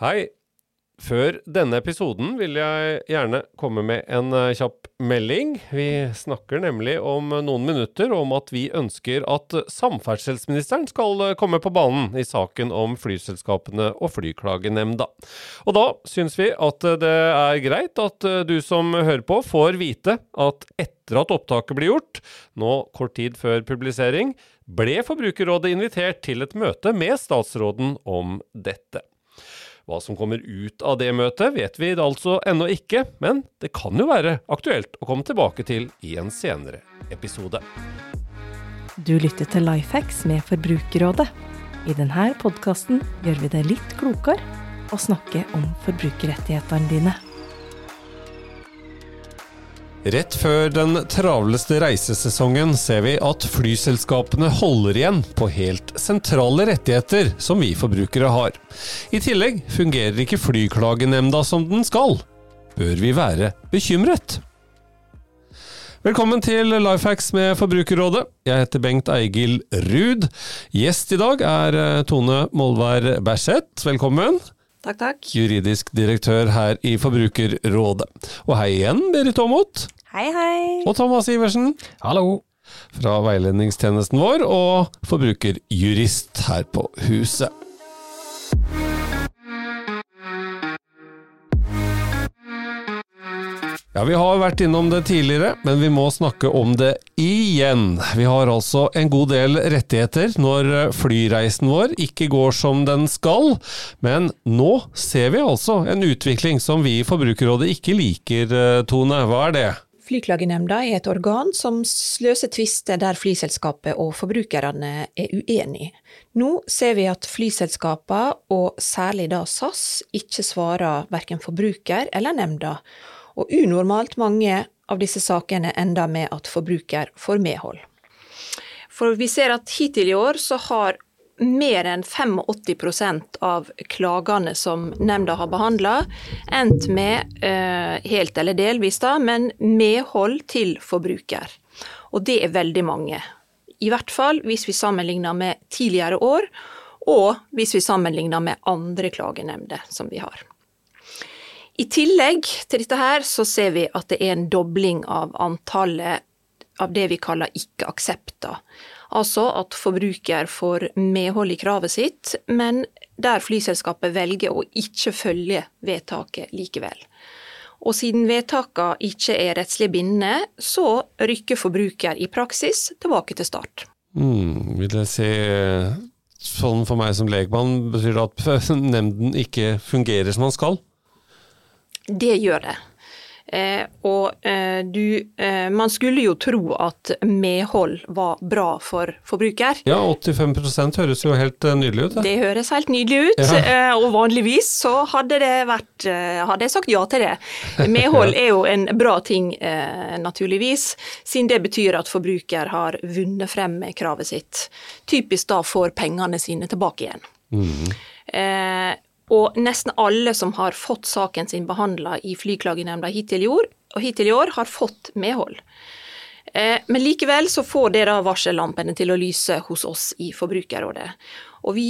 Hei. Før denne episoden vil jeg gjerne komme med en eh, kjapp melding. Vi snakker nemlig om noen minutter om at vi ønsker at samferdselsministeren skal eh, komme på banen i saken om flyselskapene og Flyklagenemnda. Og da syns vi at det er greit at eh, du som hører på, får vite at etter at opptaket blir gjort, nå kort tid før publisering, ble Forbrukerrådet invitert til et møte med statsråden om dette. Hva som kommer ut av det møtet, vet vi altså ennå ikke, men det kan jo være aktuelt å komme tilbake til i en senere episode. Du lytter til Lifehacks med Forbrukerrådet. I denne podkasten gjør vi det litt klokere å snakke om forbrukerrettighetene dine. Rett før den travleste reisesesongen ser vi at flyselskapene holder igjen på helt sentrale rettigheter som vi forbrukere har. I tillegg fungerer ikke Flyklagenemnda som den skal. Bør vi være bekymret? Velkommen til Lifehacks med Forbrukerrådet. Jeg heter Bengt Eigil Ruud. Gjest i dag er eh, Tone Molvær Berseth. Velkommen. Takk, takk. Juridisk direktør her i Forbrukerrådet. Og hei igjen, Berit Aamodt. Hei, hei. Og Thomas Iversen. Hallo. Fra veiledningstjenesten vår og forbrukerjurist her på huset. Ja, Vi har vært innom det tidligere, men vi må snakke om det igjen. Vi har altså en god del rettigheter når flyreisen vår ikke går som den skal, men nå ser vi altså en utvikling som vi i Forbrukerrådet ikke liker, Tone. Hva er det? Flyklagenemnda er et organ som løser tvister der flyselskapet og forbrukerne er uenige. Nå ser vi at flyselskapene, og særlig da SAS, ikke svarer verken forbruker eller nemnda og unormalt mange av disse sakene ender med at forbruker får medhold. For vi ser at hittil i år så har mer enn 85% av klagene som nemnda har behandla, endt med, eh, helt eller delvis, da, men medhold til forbruker. Og det er veldig mange. I hvert fall hvis vi sammenligner med tidligere år, og hvis vi sammenligner med andre klagenemnder som vi har. I tillegg til dette her, så ser vi at det er en dobling av antallet av det vi kaller ikke-aksepter. Altså at forbruker får medhold i kravet sitt, men der flyselskapet velger å ikke følge vedtaket likevel. Og siden vedtakene ikke er rettslig bindende, så rykker forbruker i praksis tilbake til start. Mm, vil jeg si sånn for meg som lekmann, betyr det at nemnden ikke fungerer som den skal? Det gjør det. Eh, og eh, du eh, Man skulle jo tro at medhold var bra for forbruker. Ja, 85 høres jo helt eh, nydelig ut. Det, det høres helt nydelig ut, ja. Eh, og vanligvis så hadde det vært eh, Hadde jeg sagt ja til det. Medhold er jo en bra ting, naturligvis, siden det betyr at forbruker har vunnet frem med kravet sitt. Typisk da får pengene sine tilbake igjen. Mm. Og nesten alle som har fått saken sin behandla i Flyklagenemnda hittil i år, og hittil i år, har fått medhold. Eh, men likevel så får det da varsellampene til å lyse hos oss i Forbrukerrådet. Og vi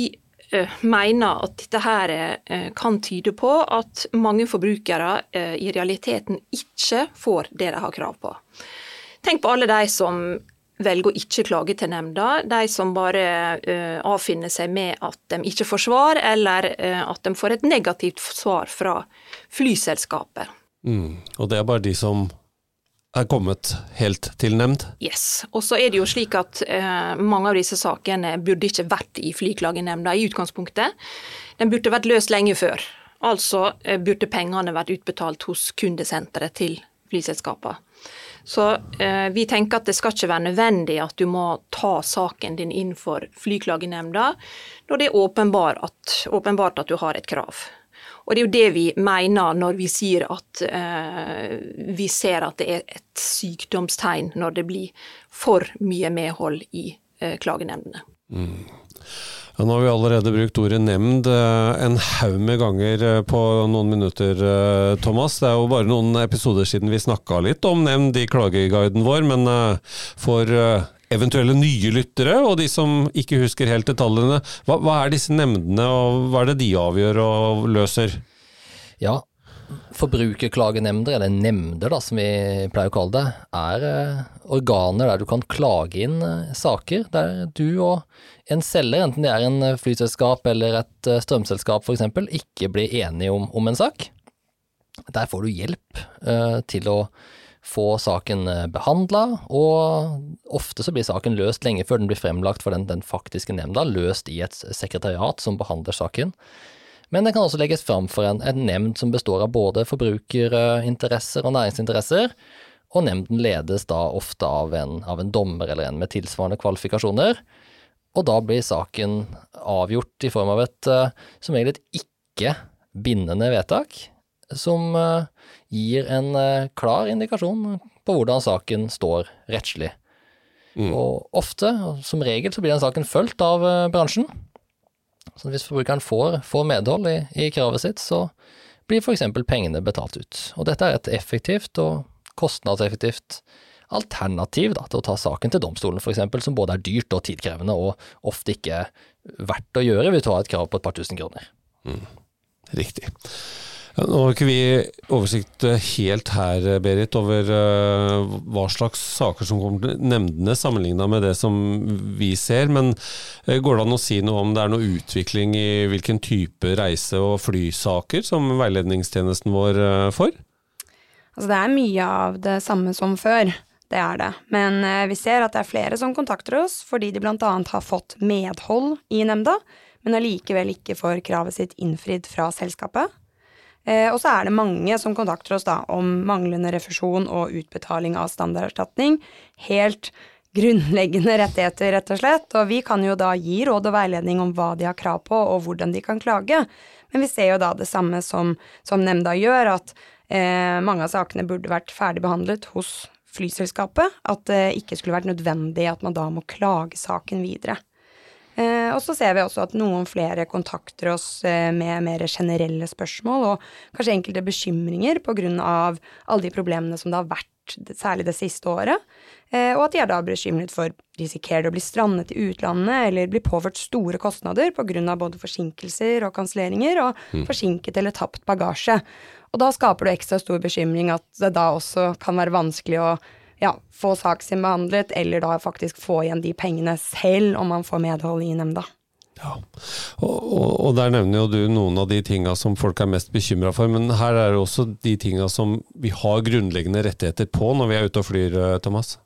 eh, mener at dette her eh, kan tyde på at mange forbrukere i realiteten ikke får det de har krav på. Tenk på alle de som velger å ikke klage til nemnda. De som bare uh, avfinner seg med at de ikke får svar, eller uh, at de får et negativt svar fra flyselskapet. Mm. Og det er bare de som er kommet helt til nemnd? Yes. Og så er det jo slik at uh, mange av disse sakene burde ikke vært i Flyklagenemnda i utgangspunktet. Den burde vært løst lenge før. Altså burde pengene vært utbetalt hos kundesenteret til flyselskapene. Så eh, vi tenker at det skal ikke være nødvendig at du må ta saken din inn for Flyklagenemnda når det er åpenbart at, åpenbart at du har et krav. Og det er jo det vi mener når vi sier at eh, vi ser at det er et sykdomstegn når det blir for mye medhold i eh, klagenemndene. Mm. Ja, nå har vi allerede brukt ordet nemnd eh, en haug med ganger eh, på noen minutter, eh, Thomas. Det er jo bare noen episoder siden vi snakka litt om nemnd i klageguiden vår, men for eventuelle nye lyttere, og de som ikke husker helt detaljene. Hva, hva er disse nemndene, og hva er det de avgjør og løser? Ja, Forbrukerklagenemnder, eller nemnder da, som vi pleier å kalle det, er eh, organer der du kan klage inn eh, saker der du og en selger, enten det er en eh, flyselskap eller et eh, strømselskap f.eks., ikke blir enige om, om, en sak. Der får du hjelp til å få saken eh, behandla, og ofte så blir saken løst lenge før den blir fremlagt for den, den faktiske nemnda, løst i et sekretariat som behandler saken. Men den kan også legges fram for en, en nemnd som består av både forbrukerinteresser og næringsinteresser, og nemnden ledes da ofte av en, av en dommer eller en med tilsvarende kvalifikasjoner. Og da blir saken avgjort i form av et uh, som regel et ikke bindende vedtak, som uh, gir en uh, klar indikasjon på hvordan saken står rettslig. Mm. Og ofte, som regel, så blir den saken fulgt av bransjen. Så hvis forbrukeren får, får medhold i, i, kravet sitt, så blir f.eks. pengene betalt ut. Og dette er et effektivt og kostnadseffektivt alternativ da, til å ta saken til domstolen, f.eks., som både er dyrt og tidkrevende, og ofte ikke verdt å gjøre ved å ta et krav på et par tusen kroner. Mm. Riktig. Nå har ikke vi oversikt eh, helt her, eh, Berit, over uh, hva slags saker som kommer til nemndene, sammenligna med det som vi ser. Men går det an å si noe om det er noe utvikling i hvilken type reise- og flysaker som veiledningstjenesten vår får? Altså, det er mye av det samme som før. Det er det. Men vi ser at det er flere som kontakter oss fordi de bl.a. har fått medhold i nemnda, men allikevel ikke får kravet sitt innfridd fra selskapet. Eh, og så er det mange som kontakter oss da om manglende refusjon og utbetaling av standarderstatning. Helt grunnleggende rettigheter, rett og slett. Og vi kan jo da gi råd og veiledning om hva de har krav på, og hvordan de kan klage. Men vi ser jo da det samme som, som nemnda gjør, at eh, mange av sakene burde vært ferdigbehandlet hos flyselskapet. At det ikke skulle vært nødvendig at man da må klage saken videre. Eh, og så ser vi også at noen flere kontakter oss eh, med mer generelle spørsmål, og kanskje enkelte bekymringer på grunn av alle de problemene som det har vært, særlig det siste året. Eh, og at de er da bekymret for risikerer de å bli strandet i utlandet eller bli påført store kostnader på grunn av både forsinkelser og kanselleringer, og mm. forsinket eller tapt bagasje. Og da skaper det ekstra stor bekymring at det da også kan være vanskelig å ja, få saken sin behandlet, eller da faktisk få igjen de pengene selv om man får medhold i nemnda. Ja, og, og, og, der nevner jo du noen av de tinga som folk er mest bekymra for, men her er det også de tinga som vi har grunnleggende rettigheter på når vi er ute og flyr, eh, Thomas?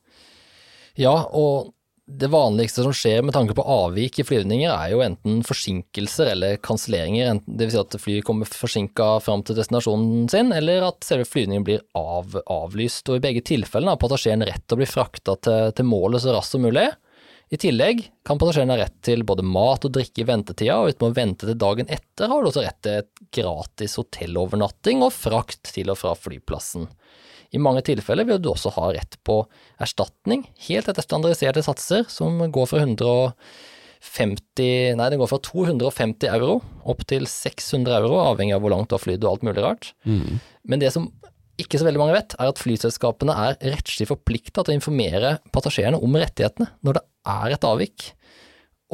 Ja, og det vanligste som skjer med tanke på avvik i flyvninger, er jo enten forsinkelser eller kanselleringer. Dvs. Si at flyet kommer forsinka fram til destinasjonen sin, eller at selve flyvningen blir av, avlyst. Og I begge tilfellene har passasjeren rett til å bli frakta til, til, målet så raskt som mulig. I tillegg kan passasjeren ha rett til både mat og drikke i ventetida, og uten å vente til dagen etter har du også rett til et gratis hotellovernatting og frakt til og fra flyplassen. I mange tilfeller vil du også ha rett på erstatning, helt etter standardiserte satser, som går fra 150 Nei, den går fra 250 euro opp til 600 euro, avhengig av hvor langt du har flydd og alt mulig rart. Mm. Men det som ikke så veldig mange vet, er at flyselskapene er rettslig forplikta til å informere passasjerene om rettighetene når det er et avvik.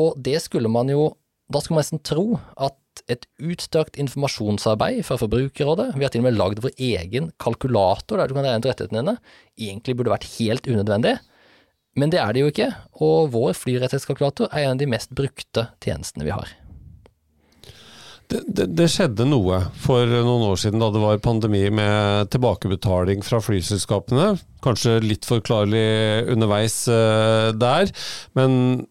Og det skulle man jo Da skulle man nesten tro at et utstrakt informasjonsarbeid fra Forbrukerrådet, vi har til og med lagd vår egen kalkulator der du kan regne ut rettighetene dine, egentlig burde vært helt unødvendig. Men det er det jo ikke, og vår flyrettighetskalkulator er en av de mest brukte tjenestene vi har. Det, det, skjedde noe for noen år siden da det var pandemi med tilbakebetaling fra flyselskapene. Kanskje litt forklarlig underveis uh, der, men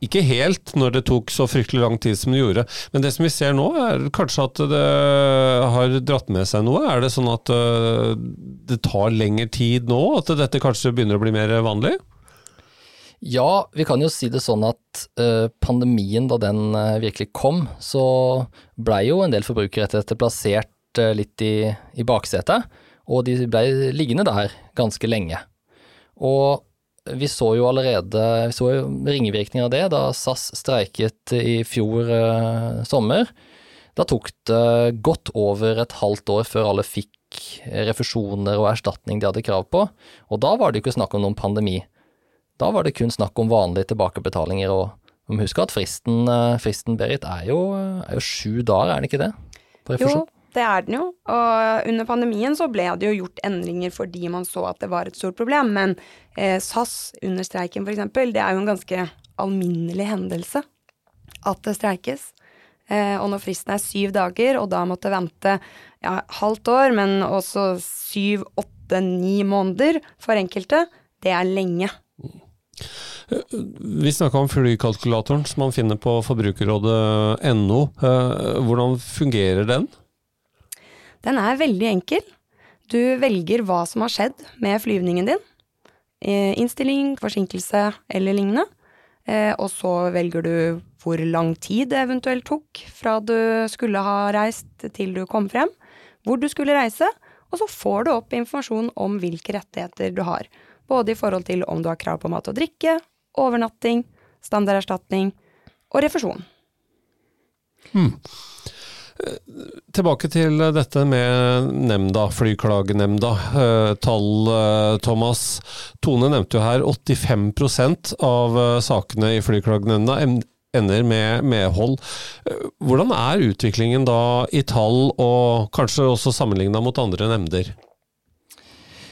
ikke helt, når det tok så fryktelig lang tid som det gjorde. Men det som vi ser nå, er kanskje at det har dratt med seg noe. Er det sånn at uh, det tar lengre tid nå? At dette kanskje begynner å bli mer vanlig? Ja, vi kan jo si det sånn at uh, pandemien, da den uh, virkelig kom, så blei jo en del forbrukerrettigheter plassert litt i, i baksetet. Og de blei liggende der ganske lenge. Og vi så jo allerede vi så jo ringvirkninger av det da SAS streiket i fjor eh, sommer. Da tok det godt over et halvt år før alle fikk refusjoner og erstatning de hadde krav på, og da var det jo ikke snakk om noen pandemi. Da var det kun snakk om vanlige tilbakebetalinger, og vi må huske at fristen, eh, fristen Berit, er jo, er jo sju dager, er det ikke det? Jo, det er den jo. Og under pandemien så ble det jo gjort endringer fordi man så at det var et stort problem. Men eh, SAS under streiken f.eks., det er jo en ganske alminnelig hendelse at det streikes. Eh, og når fristen er syv dager, og da måtte vente ja, halvt år, men også syv, åtte, ni måneder for enkelte, det er lenge. Vi snakka om flykalkulatoren som man finner på forbrukerrådet.no. Eh, hvordan fungerer den? Den er veldig enkel. Du velger hva som har skjedd med flyvningen din. Eh, innstilling, forsinkelse eller lignende. Eh, og så velger du hvor lang tid det eventuelt tok fra du skulle ha reist til du kom frem, hvor du skulle reise, og så får du opp informasjon om hvilke rettigheter du har. Både i forhold til om du har krav på mat og drikke, overnatting, standarderstatning og refusjon. Hmm. Tilbake til dette med nemnda, flyklagenemnda. Eh, tall, eh, Thomas. Tone nevnte jo her 85% av eh, sakene i flyklagenemnda ender med medhold. Hvordan er utviklingen da i tall, og kanskje også sammenligna mot andre nemnder?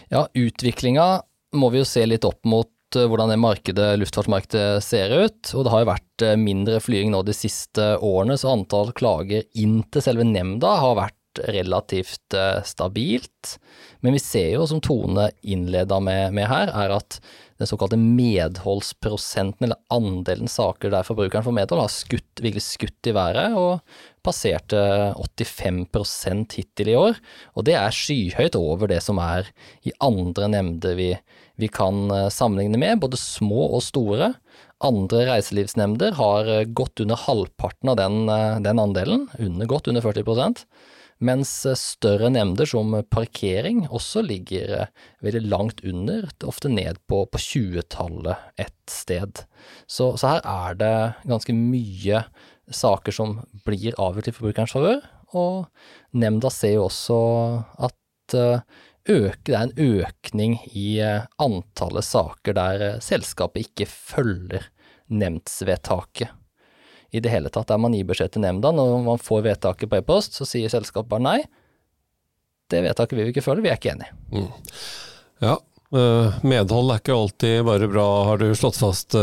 Ja, utviklinga må vi jo se litt opp mot Eh, hvordan det markedet, luftfartsmarkedet ser ut. Og det har jo vært eh, mindre flying nå de siste årene, så antall klager inn til selve nemnda har vært relativt eh, stabilt. Men vi ser jo, som Tone innleda med, med, her, er at den såkalte medholdsprosenten, eller andelen saker der forbrukeren får medhold, har skutt, virkelig skutt i været og passerte 85% hittil i år. Og det er skyhøyt over det som er i andre nemnder vi, vi kan eh, sammenligne med, både små og store. Andre reiselivsnemnder har eh, gått under halvparten av den, eh, den andelen, under, godt under 40 mens større nemnder som parkering også ligger veldig langt under, ofte ned på, på 20-tallet et sted. Så, så, her er det ganske mye saker som blir avgjort i forbrukerens favør, og nemnda ser jo også at øke, det er en økning i eh, antallet saker der eh, selskapet ikke følger nemndsvedtaket i det hele tatt. Er man gir beskjed til nemnda når man får vedtaket på e-post, så sier selskapet bare nei. Det vedtaket vil vi ikke følge, vi er ikke enig. Mm. Ja, eh, medhold er ikke alltid bare bra, har du slått fast,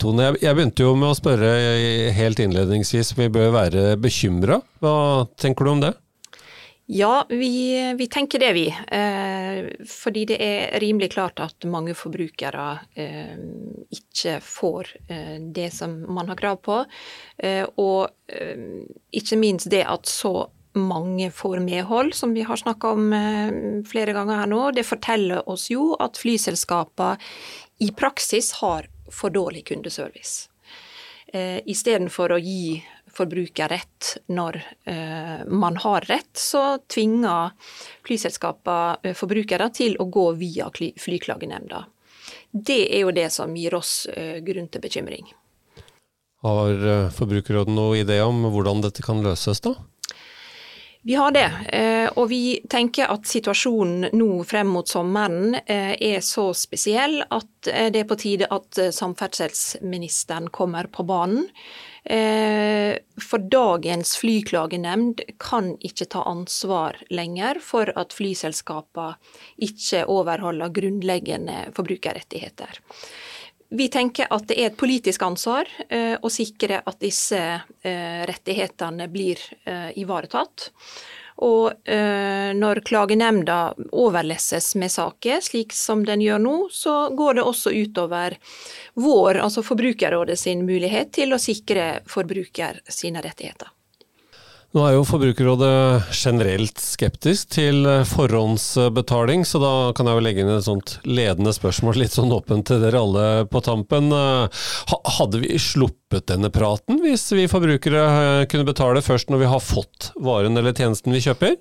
Tone. Jeg begynte jo med å spørre helt innledningsvis vi bør være bekymra. Hva tenker du om det? Ja, vi, vi, tenker det, vi. Eh, fordi det er rimelig klart at mange forbrukere eh, ikke får eh, det som man har krav på. Eh, og eh, ikke minst det at så mange får medhold, som vi har snakka om eh, flere ganger her nå. Det forteller oss jo at flyselskapene i praksis har for dårlig kundeservice. Istedenfor å gi forbrukerrett når eh, man har rett, så tvinger flyselskapene eh, forbrukere til å gå via flyklagenemnda. Det er jo det som gir oss eh, grunn til bekymring. Har Forbrukerrådet noen idé om hvordan dette kan løses, da? Vi har det, og vi tenker at situasjonen nå frem mot sommeren er så spesiell at det er på tide at samferdselsministeren kommer på banen. Eh, for dagens flyklagenemnd kan ikke ta ansvar lenger for at flyselskapene ikke overholder grunnleggende forbrukerrettigheter. Vi tenker at det er et politisk ansvar eh, å sikre at disse eh, rettighetene blir ivaretatt. Og eh, når klagenemnda overlesses med saker, slik som den gjør nå, så går det også utover vår, altså Forbrukerrådet sin mulighet til å sikre forbruker sine rettigheter. Nå er jo Forbrukerrådet generelt skeptisk til eh, forhåndsbetaling, så da kan jeg jo legge inn et sånt ledende spørsmål, litt sånn åpent til dere alle på tampen. Eh, hadde vi sluppet denne praten hvis vi forbrukere eh, kunne betale først når vi har fått varen eller tjenesten vi kjøper?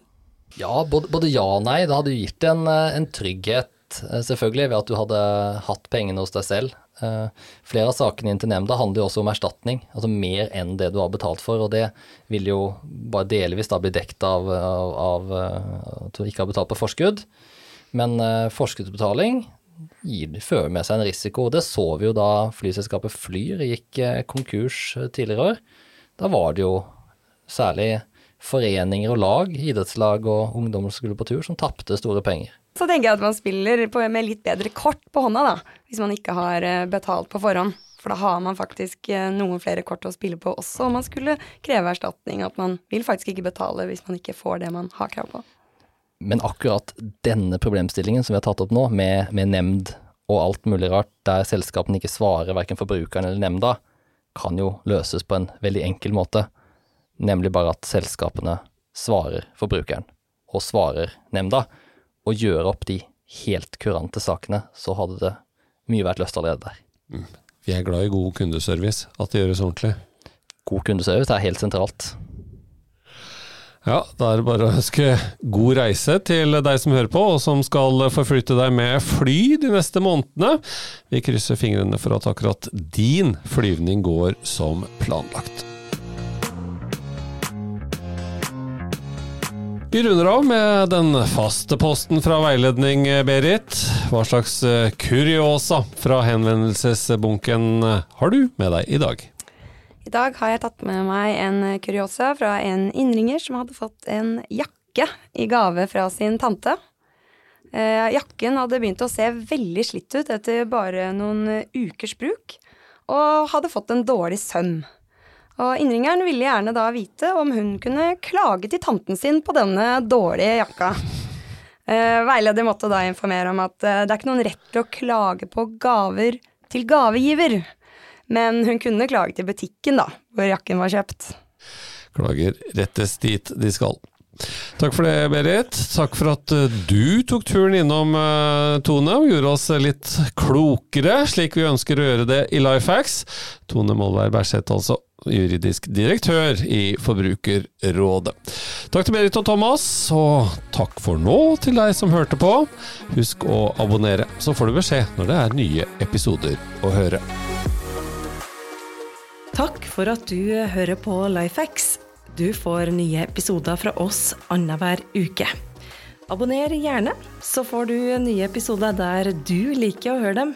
Ja, både, ja og nei. Det hadde gitt en, en trygghet, selvfølgelig, ved at du hadde hatt pengene hos deg selv. Uh, flere av sakene inn til nemnda handler jo også om erstatning, altså mer enn det du har betalt for. Og det vil jo bare delvis da bli dekt av, av, av uh, at du ikke har betalt på forskudd. Men forskuddsbetaling, gir, fører med seg en risiko. Det så vi jo da flyselskapet Flyr gikk eh, konkurs tidligere år. Da var det jo særlig foreninger og lag, idrettslag og ungdommer som skulle på tur, som tapte store penger. Så tenker jeg at man spiller på, med litt bedre kort på hånda, da. Hvis man ikke har eh, betalt på forhånd. For da har man faktisk eh, noen flere kort å spille på også om man skulle kreve erstatning. At man vil faktisk ikke betale hvis man ikke får det man har krav på. Men akkurat denne problemstillingen som vi har tatt opp nå, med, med nemnd og alt mulig rart, der selskapene ikke svarer verken forbrukeren eller nemnda, kan jo løses på en veldig enkel måte nemlig bare at selskapene svarer forbrukeren, og svarer nemnda, og gjøre opp de helt kurante sakene, så hadde det mye vært løst allerede der. Mm. Vi er glad i god kundeservice, at det gjøres ordentlig. God kundeservice er helt sentralt. Ja, da er det bare å ønske god reise til deg som hører på, og som skal forflytte deg med fly de neste månedene. Vi krysser fingrene for at akkurat din flyvning går som planlagt. Vi runder av med den faste posten fra veiledning, Berit. Hva slags eh, kuriosa fra henvendelsesbunken eh, har du med deg i dag? I dag har jeg tatt med meg en kuriosa fra en innringer som hadde fått en jakke i gave fra sin tante. Eh, jakken hadde begynt å se veldig slitt ut etter bare noen ukers bruk, og hadde fått en dårlig søm. Og innringeren ville gjerne da vite om hun kunne klage til tanten sin på denne dårlige jakka. Uh, veileder måtte da informere om at uh, det er ikke noen rett til å klage på gaver til gavegiver, men hun kunne klage til butikken da, hvor jakken var kjøpt. Klager rettes dit de skal. Takk for det, Berit. Takk for at eh, du tok turen innom Tone og gjorde oss litt klokere, slik vi ønsker å gjøre det i Lifehacks. Tone Molvær Berseth, altså juridisk direktør i Forbrukerrådet. Takk til Berit og Thomas, og takk for nå til deg som hørte på. Husk å abonnere, så får du beskjed når det er nye episoder å høre. Takk for at du hører på Lifex. Du får nye episoder fra oss annenhver uke. Abonner gjerne, så får du nye episoder der du liker å høre dem.